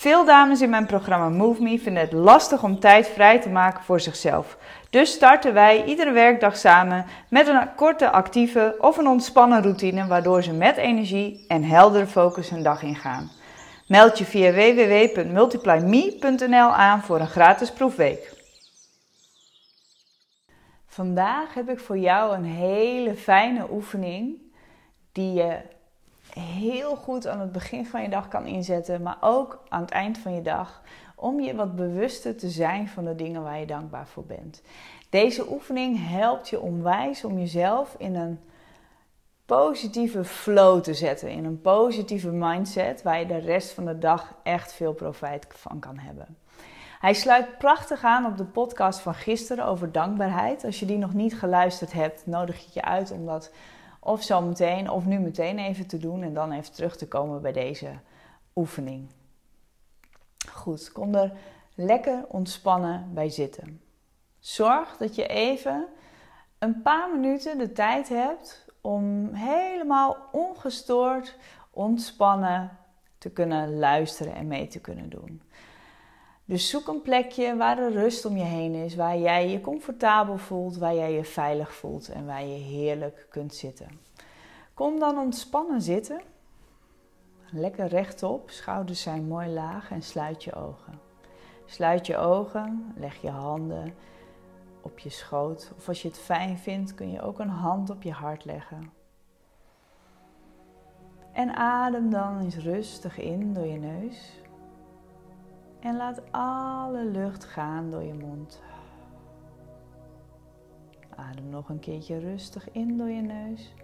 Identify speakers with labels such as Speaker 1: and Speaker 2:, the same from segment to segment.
Speaker 1: Veel dames in mijn programma Move Me vinden het lastig om tijd vrij te maken voor zichzelf. Dus starten wij iedere werkdag samen met een korte actieve of een ontspannen routine waardoor ze met energie en heldere focus hun dag ingaan. Meld je via www.multiplyme.nl aan voor een gratis proefweek. Vandaag heb ik voor jou een hele fijne oefening die je heel goed aan het begin van je dag kan inzetten, maar ook aan het eind van je dag, om je wat bewuster te zijn van de dingen waar je dankbaar voor bent. Deze oefening helpt je onwijs om jezelf in een positieve flow te zetten, in een positieve mindset waar je de rest van de dag echt veel profijt van kan hebben. Hij sluit prachtig aan op de podcast van gisteren over dankbaarheid. Als je die nog niet geluisterd hebt, nodig ik je uit om dat of zo meteen of nu meteen even te doen en dan even terug te komen bij deze oefening. Goed, kom er lekker ontspannen bij zitten. Zorg dat je even een paar minuten de tijd hebt om helemaal ongestoord, ontspannen te kunnen luisteren en mee te kunnen doen. Dus zoek een plekje waar er rust om je heen is, waar jij je comfortabel voelt, waar jij je veilig voelt en waar je heerlijk kunt zitten. Kom dan ontspannen zitten. Lekker rechtop, schouders zijn mooi laag en sluit je ogen. Sluit je ogen, leg je handen op je schoot. Of als je het fijn vindt, kun je ook een hand op je hart leggen. En adem dan eens rustig in door je neus. En laat alle lucht gaan door je mond. Adem nog een keertje rustig in door je neus.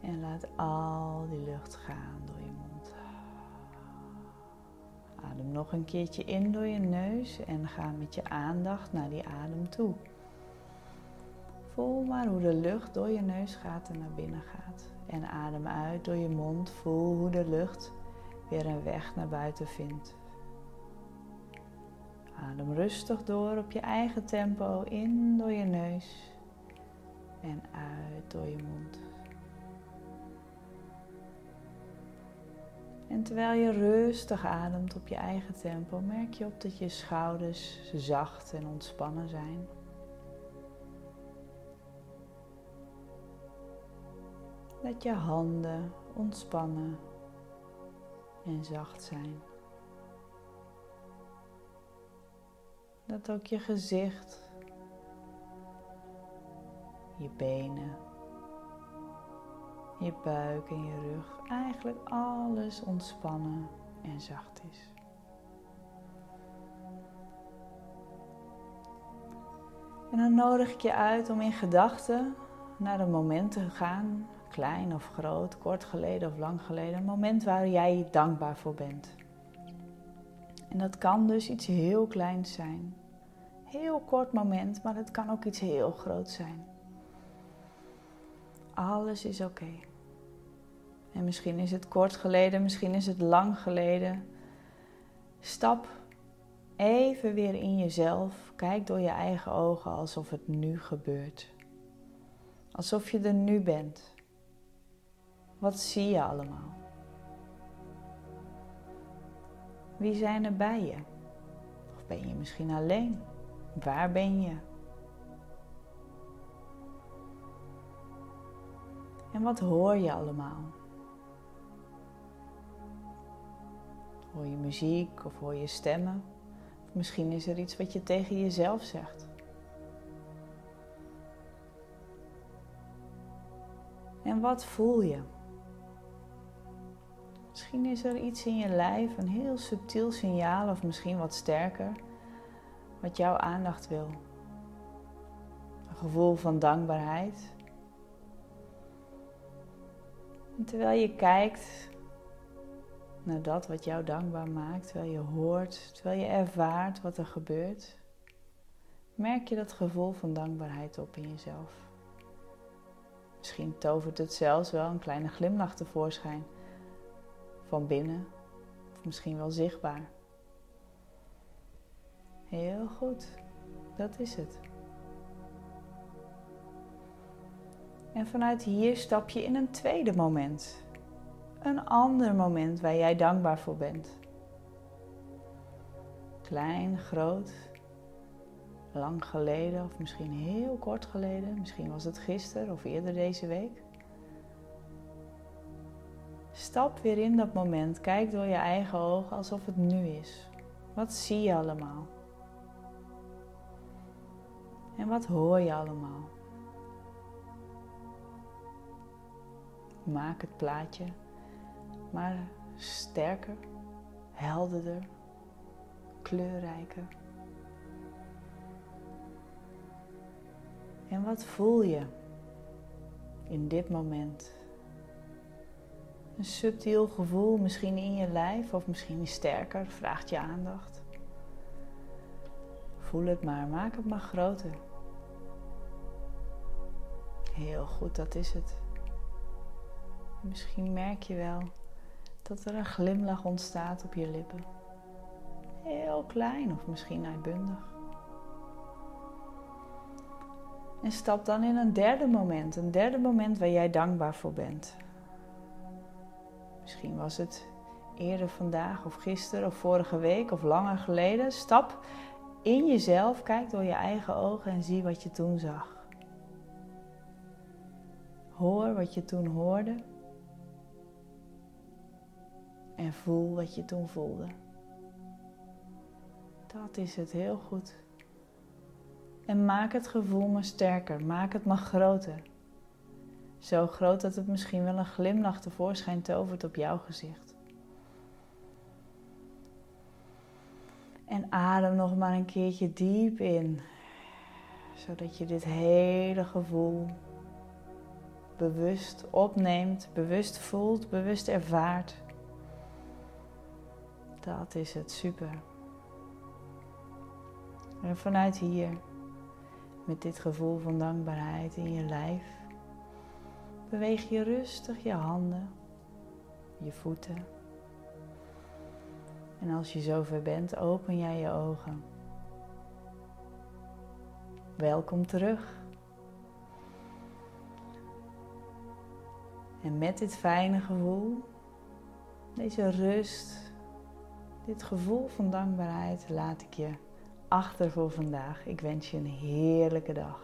Speaker 1: En laat al die lucht gaan door je mond. Adem nog een keertje in door je neus en ga met je aandacht naar die adem toe. Voel maar hoe de lucht door je neus gaat en naar binnen gaat. En adem uit door je mond. Voel hoe de lucht een weg naar buiten vindt. Adem rustig door op je eigen tempo in door je neus en uit door je mond. En terwijl je rustig ademt op je eigen tempo, merk je op dat je schouders zacht en ontspannen zijn. Dat je handen ontspannen en zacht zijn. Dat ook je gezicht, je benen, je buik en je rug, eigenlijk alles ontspannen en zacht is. En dan nodig ik je uit om in gedachten naar een moment te gaan klein of groot, kort geleden of lang geleden, een moment waar jij dankbaar voor bent. En dat kan dus iets heel kleins zijn. Heel kort moment, maar het kan ook iets heel groot zijn. Alles is oké. En misschien is het kort geleden, misschien is het lang geleden. Stap even weer in jezelf. Kijk door je eigen ogen alsof het nu gebeurt. Alsof je er nu bent. Wat zie je allemaal? Wie zijn er bij je? Of ben je misschien alleen? Waar ben je? En wat hoor je allemaal? Hoor je muziek of hoor je stemmen? Misschien is er iets wat je tegen jezelf zegt. En wat voel je? Misschien is er iets in je lijf, een heel subtiel signaal of misschien wat sterker, wat jouw aandacht wil. Een gevoel van dankbaarheid. En terwijl je kijkt naar dat wat jou dankbaar maakt, terwijl je hoort, terwijl je ervaart wat er gebeurt, merk je dat gevoel van dankbaarheid op in jezelf. Misschien tovert het zelfs wel een kleine glimlach tevoorschijn van binnen, of misschien wel zichtbaar. Heel goed, dat is het. En vanuit hier stap je in een tweede moment. Een ander moment waar jij dankbaar voor bent. Klein, groot, lang geleden of misschien heel kort geleden. Misschien was het gisteren of eerder deze week. Stap weer in dat moment. Kijk door je eigen ogen alsof het nu is. Wat zie je allemaal? En wat hoor je allemaal? Maak het plaatje maar sterker, helderder, kleurrijker. En wat voel je in dit moment? Een subtiel gevoel misschien in je lijf of misschien sterker, vraagt je aandacht. Voel het maar, maak het maar groter. Heel goed, dat is het. Misschien merk je wel dat er een glimlach ontstaat op je lippen. Heel klein of misschien uitbundig. En stap dan in een derde moment, een derde moment waar jij dankbaar voor bent. Was het eerder vandaag of gisteren of vorige week of langer geleden. Stap in jezelf, kijk door je eigen ogen en zie wat je toen zag. Hoor wat je toen hoorde en voel wat je toen voelde. Dat is het heel goed. En maak het gevoel maar sterker, maak het maar groter. Zo groot dat het misschien wel een glimlach tevoorschijn tovert op jouw gezicht. En adem nog maar een keertje diep in, zodat je dit hele gevoel bewust opneemt, bewust voelt, bewust ervaart. Dat is het, super. En vanuit hier, met dit gevoel van dankbaarheid in je lijf, beweeg je rustig je handen, je voeten. En als je zover bent, open jij je ogen. Welkom terug. En met dit fijne gevoel, deze rust, dit gevoel van dankbaarheid laat ik je achter voor vandaag. Ik wens je een heerlijke dag.